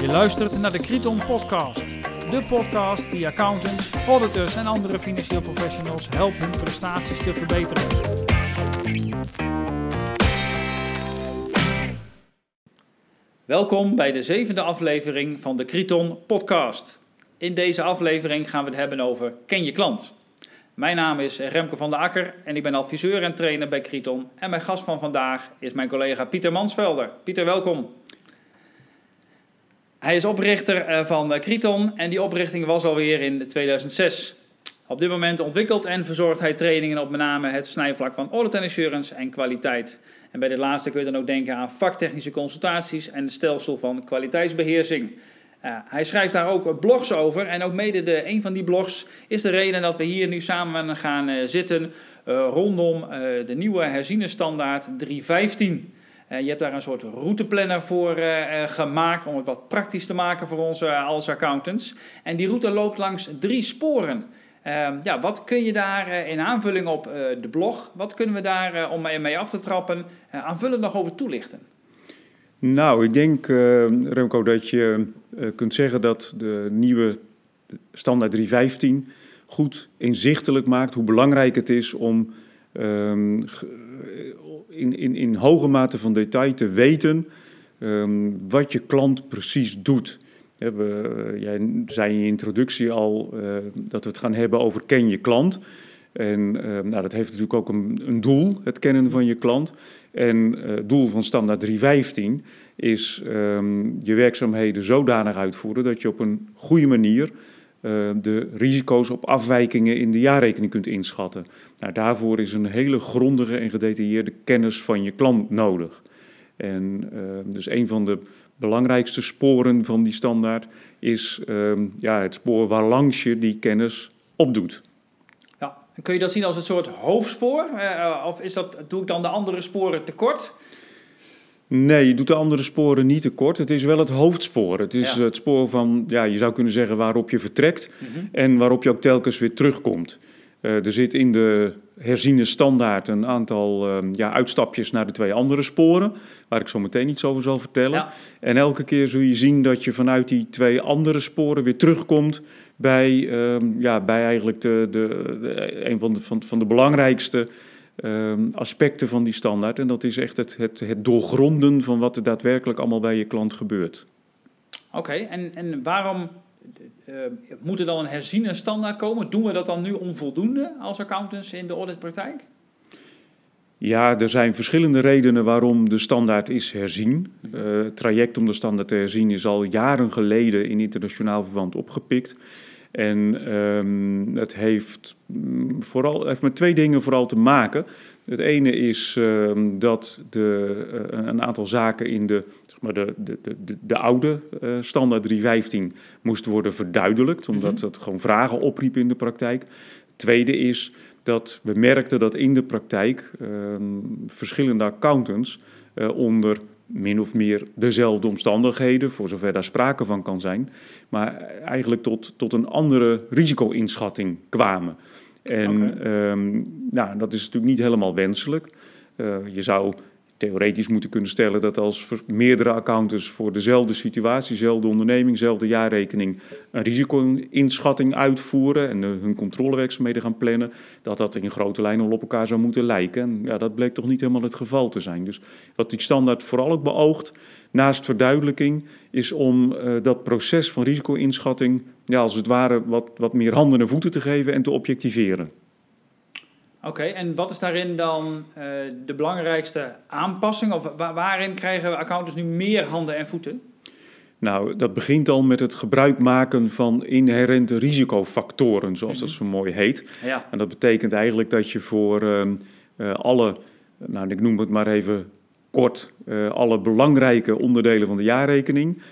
Je luistert naar de Kriton Podcast. De podcast die accountants, auditors en andere financieel professionals helpt hun prestaties te verbeteren. Welkom bij de zevende aflevering van de Kriton Podcast. In deze aflevering gaan we het hebben over Ken je klant. Mijn naam is Remke van der Akker en ik ben adviseur en trainer bij Kriton. En mijn gast van vandaag is mijn collega Pieter Mansvelder. Pieter, welkom. Hij is oprichter eh, van Kriton en die oprichting was alweer in 2006. Op dit moment ontwikkelt en verzorgt hij trainingen op met name het snijvlak van audit and assurance en kwaliteit. En bij dit laatste kun je dan ook denken aan vaktechnische consultaties en het stelsel van kwaliteitsbeheersing. Hij schrijft daar ook blogs over en ook mede de, een van die blogs is de reden dat we hier nu samen gaan uh, zitten uh, rondom de nieuwe herziene standaard 315. je hebt daar een soort routeplanner voor gemaakt om het wat praktisch te maken voor ons als accountants. En die route loopt langs drie sporen. Ehm, ja, wat kun je daar in aanvulling op de blog, wat kunnen we daar om mee af te trappen, aanvullend nog over toelichten? Nou, ik denk, Remco, dat je uh, kunt zeggen dat de nieuwe standaard 315 goed inzichtelijk maakt hoe belangrijk het is om um, in, in, in hoge mate van detail te weten um, wat je klant precies doet. Uh, jij zei in je introductie al uh, dat we het gaan hebben over ken je klant. En nou, dat heeft natuurlijk ook een, een, doel, het kennen van je klant. En het doel van standaard 315 is um, je werkzaamheden zodanig uitvoeren dat je op een goede manier uh, de risico's op afwijkingen in de jaarrekening kunt inschatten. Nou, daarvoor is een hele grondige en gedetailleerde kennis van je klant nodig. En dus een van de belangrijkste sporen van die standaard is ja, het spoor waarlangs je die kennis opdoet. Kun je dat zien als een soort hoofdspoor? Uh, of is dat, doe ik dan de andere sporen tekort? Nee, je doet de andere sporen niet tekort. Het is wel het hoofdspoor. Het is het spoor van, ja, je zou kunnen zeggen waarop je vertrekt mm-hmm. en waarop je ook telkens weer terugkomt. Uh, er zit in de herziene standaard een aantal uh, ja, uitstapjes naar de twee andere sporen, waar ik zo meteen iets over zal vertellen. Ja. En elke keer zul je zien dat je vanuit die twee andere sporen weer terugkomt bij, uh, ja, bij eigenlijk de, de, de, een van de, van, van de belangrijkste um, aspecten van die standaard. En dat is echt het, het, het doorgronden van wat er daadwerkelijk allemaal bij je klant gebeurt. Oké, en, en waarom uh, moet er dan een herziene standaard komen? Doen we dat dan nu onvoldoende als accountants in de auditpraktijk? Ja, er zijn verschillende redenen waarom de standaard is herzien. Uh, het traject om de standaard te herzien is al jaren geleden in internationaal verband opgepikt. En um, het heeft, mm, vooral, heeft met twee dingen vooral te maken. Het ene is um, dat de, uh, een aantal zaken in de, zeg maar de, de, de, de oude uh, standaard 315 moest worden verduidelijkt, omdat -hmm. dat gewoon vragen opriep in de praktijk. Het tweede is dat we merkten dat in de praktijk um, verschillende accountants uh, onder min of meer dezelfde omstandigheden, voor zover daar sprake van kan zijn, maar eigenlijk tot, tot een andere risico-inschatting kwamen. En okay. um, nou, dat is natuurlijk niet helemaal wenselijk. Uh, je zou theoretisch moeten kunnen stellen dat als meerdere accountants voor dezelfde situatie, dezelfde onderneming, dezelfde jaarrekening een risico-inschatting uitvoeren en hun controlewerkzaamheden gaan plannen, dat dat in grote lijnen op elkaar zou moeten lijken. En ja, dat bleek toch niet helemaal het geval te zijn. Dus wat die standaard vooral ook beoogt, naast verduidelijking, is om uh, dat proces van risico-inschatting, ja, als het ware, wat, wat meer handen en voeten te geven en te objectiveren. Oké, okay, en wat is daarin dan uh, de belangrijkste aanpassing? Of wa waarin krijgen accountants nu meer handen en voeten? Nou, dat begint al met het gebruik maken van inherente risicofactoren, zoals dat zo mooi heet. Ja. En dat betekent eigenlijk dat je voor uh, uh, alle, nou ik noem het maar even kort, alle belangrijke onderdelen van de jaarrekening,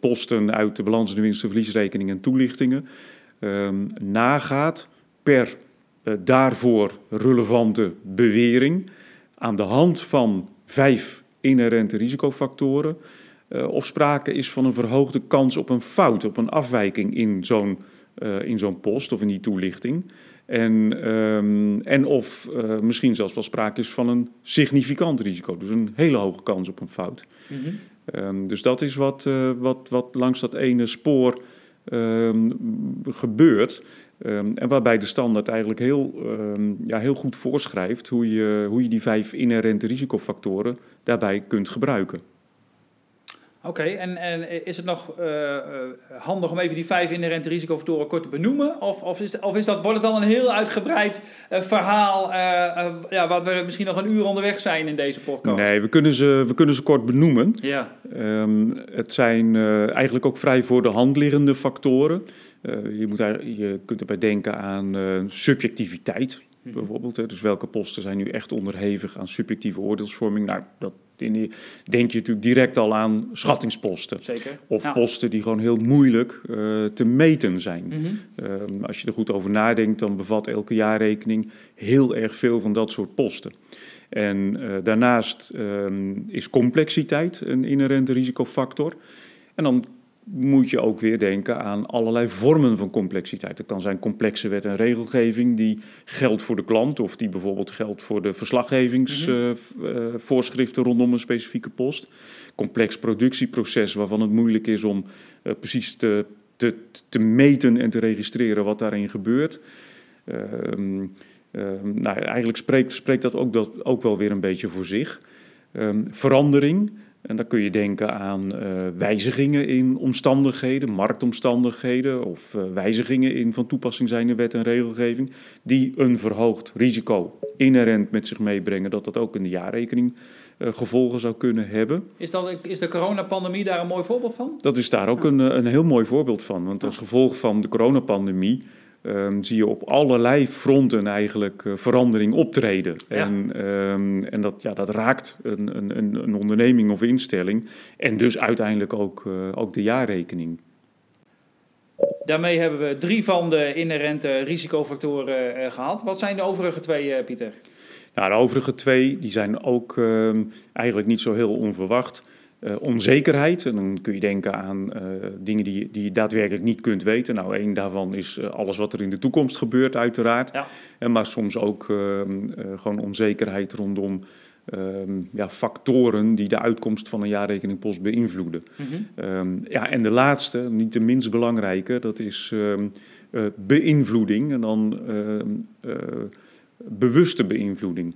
posten uit de balans- en de winst- en verliesrekening en toelichtingen, ehm, nagaat per daarvoor relevante bewering aan de hand van vijf inherente risicofactoren uh, of sprake is van een verhoogde kans op een fout, op een afwijking in zo'n uh, in zo'n post of in die toelichting. En, ehm, en of uh, misschien zelfs wel sprake is van een significant risico. Dus een hele hoge kans op een fout. um, dus dat is wat, uh, wat, wat langs dat ene spoor um, gebeurt. En waarbij de standaard eigenlijk heel, ja, heel goed voorschrijft hoe je, hoe je die vijf inherente risicofactoren daarbij kunt gebruiken. Oké, en, en is het nog uh, handig om even die vijf inherente risicofactoren kort te benoemen? Of, of, is, of is dat, wordt het dan een heel uitgebreid uh, verhaal, ja, wat we misschien nog een uur onderweg zijn in deze podcast? Nee, we kunnen ze, we kunnen ze kort benoemen. Ja. Um, het zijn eigenlijk ook vrij voor de hand liggende factoren. Je, moet daar, je kunt erbij denken aan subjectiviteit. Mhm. Bijvoorbeeld, hè. dus welke posten zijn nu echt onderhevig aan subjectieve oordeelsvorming? Nou, dat denk je natuurlijk direct al aan schattingsposten. Zeker. Of posten die gewoon heel moeilijk uh, te meten zijn. Mm -hmm. als je er goed over nadenkt, dan bevat elke jaarrekening heel erg veel van dat soort posten. En uh, daarnaast um, is complexiteit een inherente risicofactor. En dan moet je ook weer denken aan allerlei vormen van complexiteit. Dat kan zijn complexe wet en regelgeving die geldt voor de klant of die bijvoorbeeld geldt voor de verslaggevingsvoorschriften rondom een specifieke post. Complex productieproces waarvan het moeilijk is om uh, precies te, te, te meten en te registreren wat daarin gebeurt. Uh, nou, eigenlijk spreekt, spreekt dat ook, dat ook wel weer een beetje voor zich. Um, verandering. En dan kun je denken aan uh, wijzigingen in omstandigheden, marktomstandigheden of uh, wijzigingen in van toepassing zijnde wet en regelgeving, die een verhoogd risico inherent met zich meebrengen, dat dat ook in de jaarrekening uh, gevolgen zou kunnen hebben. Is, dat, is de coronapandemie daar een mooi voorbeeld van? Dat is daar ook een, een heel mooi voorbeeld van, want als gevolg van de coronapandemie Um, zie je op allerlei fronten eigenlijk uh, verandering optreden. Ja. En, um, en dat, ja, dat raakt een, een, een onderneming of instelling en dus uiteindelijk ook, uh, ook de jaarrekening. Daarmee hebben we drie van de inherente risicofactoren uh, gehad. Wat zijn de overige twee, Pieter? Nou, de overige twee die zijn ook um, eigenlijk niet zo heel onverwacht. Uh, onzekerheid. En dan kun je denken aan uh, dingen die, die je daadwerkelijk niet kunt weten. Nou, één daarvan is uh, alles wat er in de toekomst gebeurt, uiteraard. Ja. En maar soms ook ehm, gewoon onzekerheid rondom ehm, ja, factoren die de uitkomst van een jaarrekeningpost beïnvloeden. Mm -hmm. ja, en de laatste, niet de minst belangrijke, dat is beïnvloeding. En dan bewuste beïnvloeding.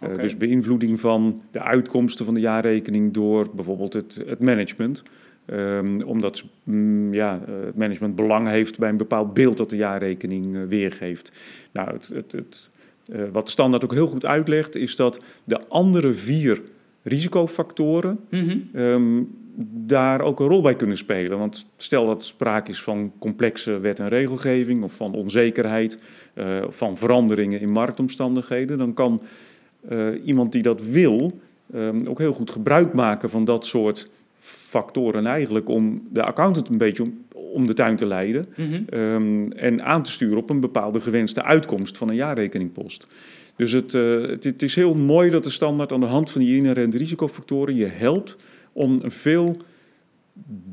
Eh, okay. dus beïnvloeding van de uitkomsten van de jaarrekening door bijvoorbeeld het, het management. Um, omdat mm, ja, eh, het management belang heeft bij een bepaald beeld dat de jaarrekening uh, weergeeft. Nou, het, het, het, uh, wat standaard ook heel goed uitlegt, is dat de andere vier risicofactoren mm -hmm. um, daar ook een rol bij kunnen spelen. Want stel dat sprake is van complexe wet en regelgeving of van onzekerheid, of van veranderingen in marktomstandigheden, dan kan uh, iemand die dat wil um, ook heel goed gebruik maken van dat soort factoren eigenlijk om de accountant een beetje om, om de tuin te leiden mm -hmm. um, en aan te sturen op een bepaalde gewenste uitkomst van een jaarrekeningpost. Dus het, uh, het, het, is heel mooi dat de standaard aan de hand van die inherente risicofactoren je helpt om een veel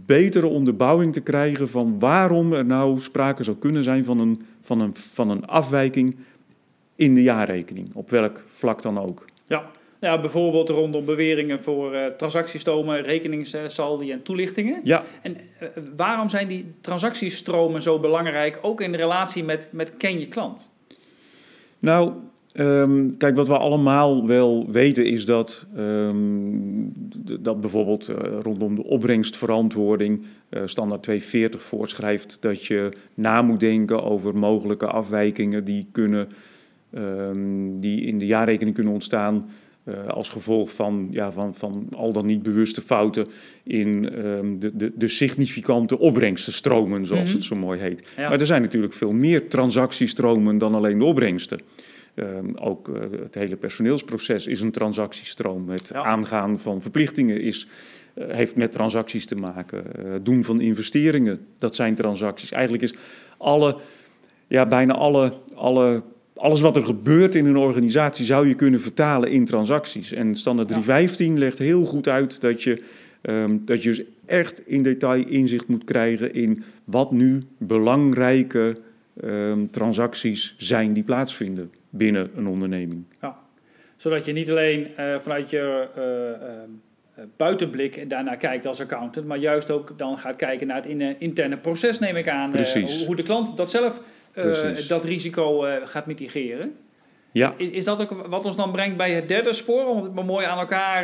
betere onderbouwing te krijgen van waarom er nou sprake zou kunnen zijn van een, van een, van een afwijking in de jaarrekening, op welk vlak dan ook. Ja, ja bijvoorbeeld rondom beweringen voor uh, transactiestromen, rekeningssaldi en toelichtingen. Ja. En uh, waarom zijn die transactiestromen zo belangrijk, ook in relatie met, met ken je klant? Nou, um, kijk, wat we allemaal wel weten is dat, um, dat bijvoorbeeld uh, rondom de opbrengstverantwoording standaard 240 voorschrijft dat je na moet denken over mogelijke afwijkingen die kunnen die in de jaarrekening kunnen ontstaan uh, als gevolg van, ja, van, van al dan niet bewuste fouten in um, de, de, de significante opbrengstenstromen, zoals mm -hmm. het zo mooi heet. Ja. Maar er zijn natuurlijk veel meer transactiestromen dan alleen de opbrengsten. Um, ook uh, het hele personeelsproces is een transactiestroom. Het ja. aangaan van verplichtingen is, uh, heeft met transacties te maken. doen van investeringen, dat zijn transacties. Eigenlijk is alle, ja, bijna alle, alle alles wat er gebeurt in een organisatie zou je kunnen vertalen in transacties. En standaard 315 legt heel goed uit dat je, um, dat je dus echt in detail inzicht moet krijgen in wat nu belangrijke ehm, transacties zijn die plaatsvinden binnen een onderneming. Ja. Zodat je niet alleen uh, vanuit je uh, buitenblik daarnaar kijkt als accountant, maar juist ook dan gaat kijken naar het interne proces, neem ik aan. hoe de klant dat zelf dat risico gaat mitigeren. Ja. Is, is dat ook wat ons dan brengt bij het derde spoor, om het maar mooi aan elkaar,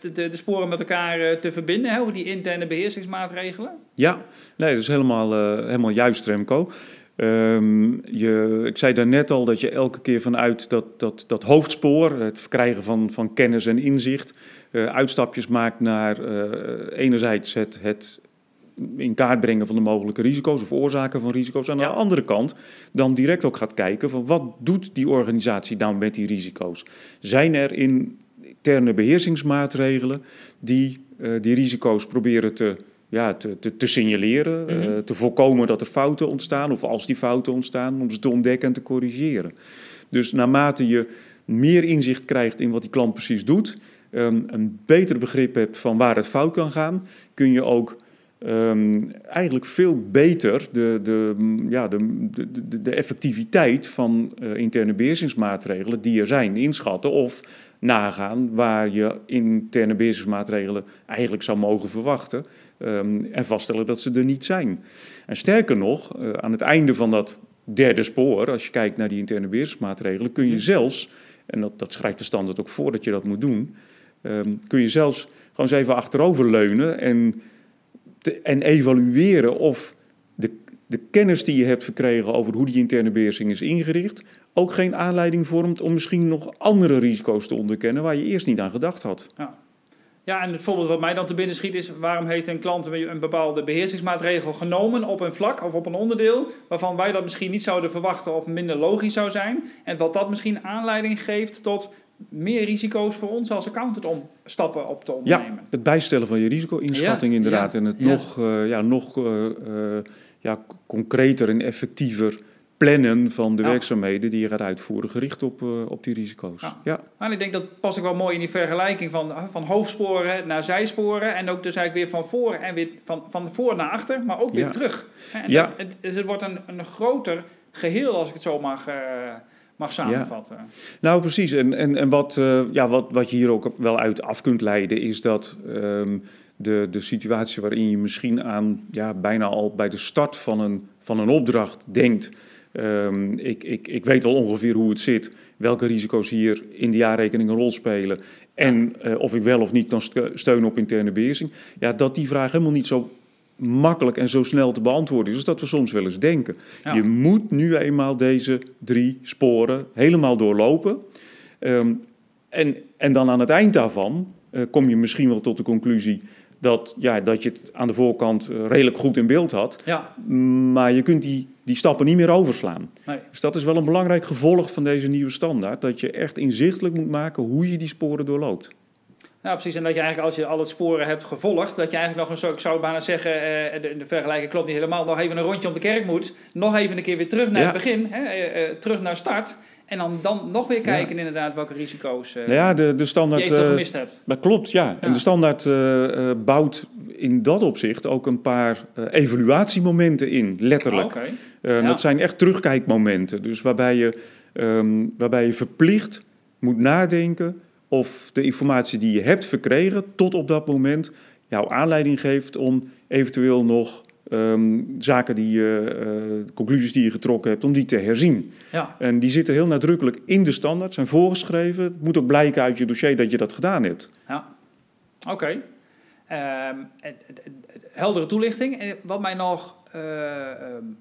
de, de, sporen met elkaar te verbinden, hè, over die interne beheersingsmaatregelen? Ja, nee, dat is helemaal, helemaal juist, Remco. Um, je, ik zei daarnet al dat je elke keer vanuit dat, dat, dat hoofdspoor, het verkrijgen van, van kennis en inzicht, uh, uitstapjes maakt naar uh, enerzijds het, het in kaart brengen van de mogelijke risico's of oorzaken van risico's. En aan de andere kant dan direct ook gaat kijken van wat doet die organisatie nou met die risico's? Zijn er interne beheersingsmaatregelen die uh, die risico's proberen te ja, te, te, te signaleren, mm -hmm. uh, te voorkomen dat er fouten ontstaan, of als die fouten ontstaan, om ze te ontdekken en te corrigeren. Dus naarmate je meer inzicht krijgt in wat die klant precies doet, um, een beter begrip hebt van waar het fout kan gaan, kun je ook um, eigenlijk veel beter de, de, ja, de, de, de effectiviteit van uh, interne beheersingsmaatregelen die er zijn inschatten of nagaan waar je interne beheersingsmaatregelen eigenlijk zou mogen verwachten. Um, en vaststellen dat ze er niet zijn. En sterker nog, uh, aan het einde van dat derde spoor, als je kijkt naar die interne beheersmaatregelen, kun je mhm. zelfs, en dat, dat schrijft de standaard ook voor dat je dat moet doen, um, kun je zelfs gewoon eens even achterover leunen en, te, en evalueren of de, de kennis die je hebt verkregen over hoe die interne beheersing is ingericht, ook geen aanleiding vormt om misschien nog andere risico's te onderkennen waar je eerst niet aan gedacht had. Ja. Ja, en het voorbeeld wat mij dan te binnen schiet is... waarom heeft een klant een bepaalde beheersingsmaatregel genomen op een vlak of op een onderdeel... waarvan wij dat misschien niet zouden verwachten of minder logisch zou zijn... en wat dat misschien aanleiding geeft tot meer risico's voor ons als accountant om stappen op te ondernemen. Ja, het bijstellen van je risico-inschatting inderdaad... en het nog, uh, ja, nog uh, uh, ja, concreter en effectiever plannen van de werkzaamheden die je gaat uitvoeren, gericht op, uh, op die risico's. Ja. ja. En ik denk dat past ook wel mooi in die vergelijking van, van hoofdsporen naar zijsporen. En ook dus eigenlijk weer van voor en weer van, van voor naar achter, maar ook weer terug. En ja. het, het, het, wordt een, een groter geheel, als ik het zo mag, mag samenvatten. Ja. Nou, precies. En, en, en wat, uh, ja, wat, wat je hier ook wel uit af kunt leiden, is dat. Um, de, de situatie waarin je misschien aan ja, bijna al bij de start van een, van een opdracht denkt Um, ik, ik, ik weet wel ongeveer hoe het zit, welke risico's hier in de jaarrekening een rol spelen en uh, of ik wel of niet kan steunen op interne beheersing. Ja, dat die vraag helemaal niet zo makkelijk en zo snel te beantwoorden is als dat we soms wel eens denken. Ja. Je moet nu eenmaal deze drie sporen helemaal doorlopen. Um, en, en dan aan het eind daarvan uh, kom je misschien wel tot de conclusie dat, ja, dat je het aan de voorkant uh, redelijk goed in beeld had. Ja. Maar je kunt die die stappen niet meer overslaan. Nee. Dus dat is wel een belangrijk gevolg van deze nieuwe standaard. Dat je echt inzichtelijk moet maken hoe je die sporen doorloopt. Ja, precies. En dat je eigenlijk, als je al het sporen hebt gevolgd, dat je eigenlijk nog een, ik zou bijna zeggen, eh, de, de vergelijking klopt niet helemaal, nog even een rondje om de kerk moet. Nog even een keer weer terug naar ja. het begin, hè, eh, eh, terug naar start. En dan, dan nog weer kijken ja. inderdaad welke risico's ja, de, de standaard, je gemist hebt. Dat klopt, ja. ja. En de standaard uh, bouwt in dat opzicht ook een paar uh, evaluatiemomenten in, letterlijk. Oh, okay. Dat zijn echt terugkijkmomenten. Dus waarbij je, um, waarbij je verplicht moet nadenken of de informatie die je hebt verkregen tot op dat moment jouw aanleiding geeft om eventueel nog um, zaken die je, uh, conclusies die je getrokken hebt, om die te herzien. Ja. En die zitten heel nadrukkelijk in de standaard, zijn voorgeschreven. Het moet ook blijken uit je dossier dat je dat gedaan hebt. Ja, oké. Okay. Um, heldere toelichting. Wat mij nog uh, um,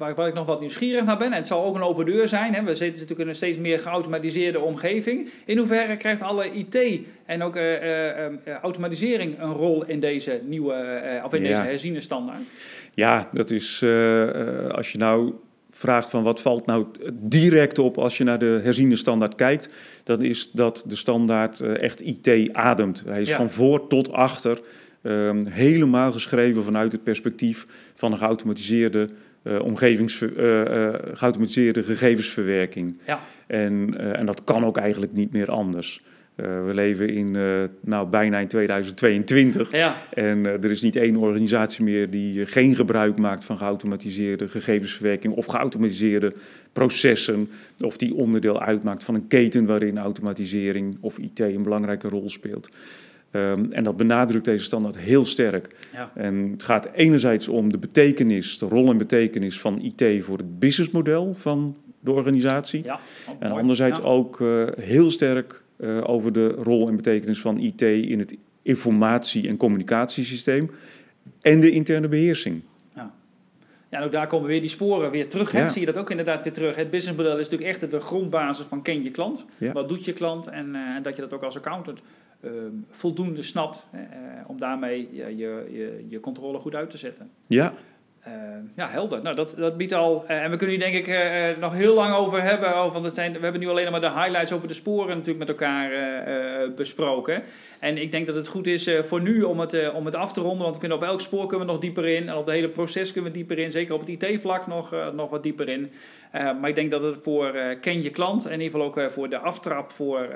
waar, waar, ik nog wat nieuwsgierig naar ben, en het zal ook een open deur zijn, hè, we zitten natuurlijk in een steeds meer geautomatiseerde omgeving. In hoeverre krijgt alle IT en ook uh, uh, uh, automatisering een rol in deze nieuwe, of in ja. deze herziene standaard? Ja, dat is, als je nou vraagt van wat valt nou direct op als je naar de herziene standaard kijkt, dan is dat de standaard echt IT ademt. Hij is ja. van voor tot achter um, helemaal geschreven vanuit het perspectief van een geautomatiseerde uh, omgevings, geautomatiseerde gegevensverwerking. Ja. En, en dat kan ook eigenlijk niet meer anders. we leven in, nou, bijna in 2022. Ja. En er is niet één organisatie meer die geen gebruik maakt van geautomatiseerde gegevensverwerking of geautomatiseerde processen. Of die onderdeel uitmaakt van een keten waarin automatisering of IT een belangrijke rol speelt. Ehm, en dat benadrukt deze standaard heel sterk. Ja. En het gaat enerzijds om de betekenis, de rol en betekenis van IT voor het businessmodel van de organisatie. Ja, en anderzijds ook uh, heel sterk uh, over de rol en betekenis van IT in het informatie- en communicatiesysteem en de interne beheersing. Ja. Ja, en ook daar komen weer die sporen weer terug. Hè? Zie je dat ook inderdaad weer terug. Het businessmodel is natuurlijk echt de grondbasis van ken je klant. Wat doet je klant? En, uh, en dat je dat ook als accountant Ehm, voldoende snapt uh, om daarmee je, je, je controle goed uit te zetten. Ja. Uh, ja, helder. Nou, dat, dat biedt al. Uh, en we kunnen hier denk ik uh, nog heel lang over hebben. Over, dat zijn, we hebben nu alleen maar de highlights over de sporen natuurlijk met elkaar besproken. En ik denk dat het goed is voor nu om het, om het af te ronden. Want we kunnen op elk spoor kunnen we nog dieper in. En op het hele proces kunnen we dieper in. Zeker op het IT-vlak nog, nog wat dieper in. maar ik denk dat het voor ken je klant. En in ieder geval ook voor de aftrap voor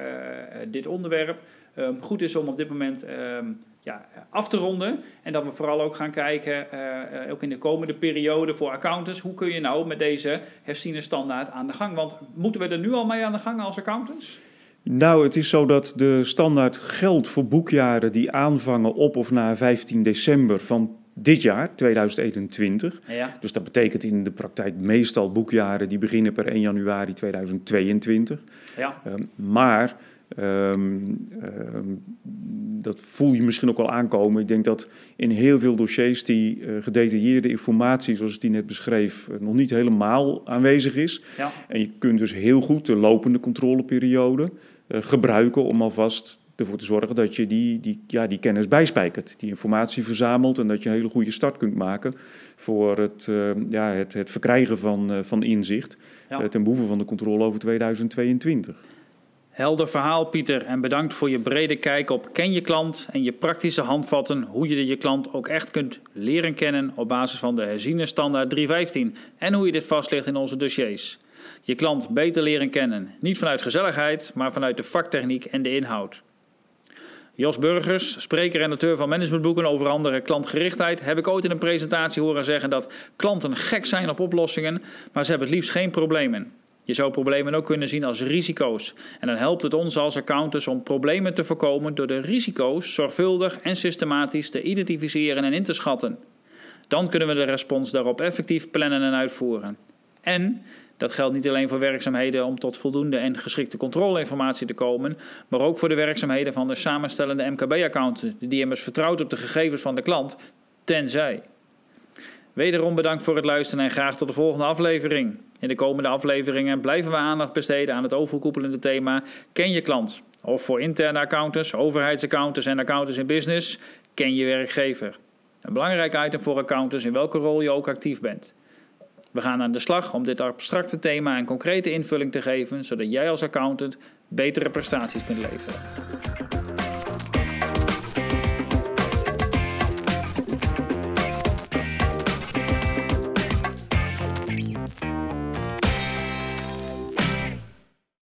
dit onderwerp um, goed is om op dit moment um, ja, af te ronden. En dat we vooral ook gaan kijken, uh, ook in de komende periode voor accountants, hoe kun je nou met deze herziene standaard aan de gang? Want moeten we er nu al mee aan de gang als accountants? Nou, het is zo dat de standaard geldt voor boekjaren die aanvangen op of na 15 december van dit jaar, 2021. Ja. Dus dat betekent in de praktijk meestal boekjaren die beginnen per 1 januari 2022. Ja. Um, maar Um, dat voel je misschien ook wel aankomen. Ik denk dat in heel veel dossiers die uh, gedetailleerde informatie, zoals ik die net beschreef, uh, nog niet helemaal aanwezig is. Ja. En je kunt dus heel goed de lopende controleperiode uh, gebruiken om alvast ervoor te zorgen dat je die, die, ja, die kennis bijspijkert, die informatie verzamelt en dat je een hele goede start kunt maken voor het, ja, het, het verkrijgen van, van inzicht ja. ten behoeve van de controle over 2022. Helder verhaal, Pieter, en bedankt voor je brede kijk op ken je klant en je praktische handvatten hoe je je klant ook echt kunt leren kennen op basis van de herziene standaard 315 en hoe je dit vastlegt in onze dossiers. Je klant beter leren kennen, niet vanuit gezelligheid, maar vanuit de vaktechniek en de inhoud. Jos Burgers, spreker en auteur van managementboeken over andere klantgerichtheid, heb ik ooit in een presentatie horen zeggen dat klanten gek zijn op oplossingen, maar ze hebben het liefst geen problemen. Je zou problemen ook kunnen zien als risico's. En dan helpt het ons als accountants om problemen te voorkomen door de risico's zorgvuldig en systematisch te identificeren en in te schatten. Dan kunnen we de respons daarop effectief plannen en uitvoeren. En dat geldt niet alleen voor werkzaamheden om tot voldoende en geschikte controleinformatie te komen, maar ook voor de werkzaamheden van de samenstellende MKB-accountant, die immers vertrouwt op de gegevens van de klant, tenzij. Wederom bedankt voor het luisteren en graag tot de volgende aflevering. In de komende afleveringen blijven we aandacht besteden aan het overkoepelende thema Ken je klant. Of voor interne accountants, overheidsaccountants en accountants in business, ken je werkgever. Een belangrijk item voor accountants in welke rol je ook actief bent. We gaan aan de slag om dit abstracte thema een concrete invulling te geven, zodat jij als accountant betere prestaties kunt leveren.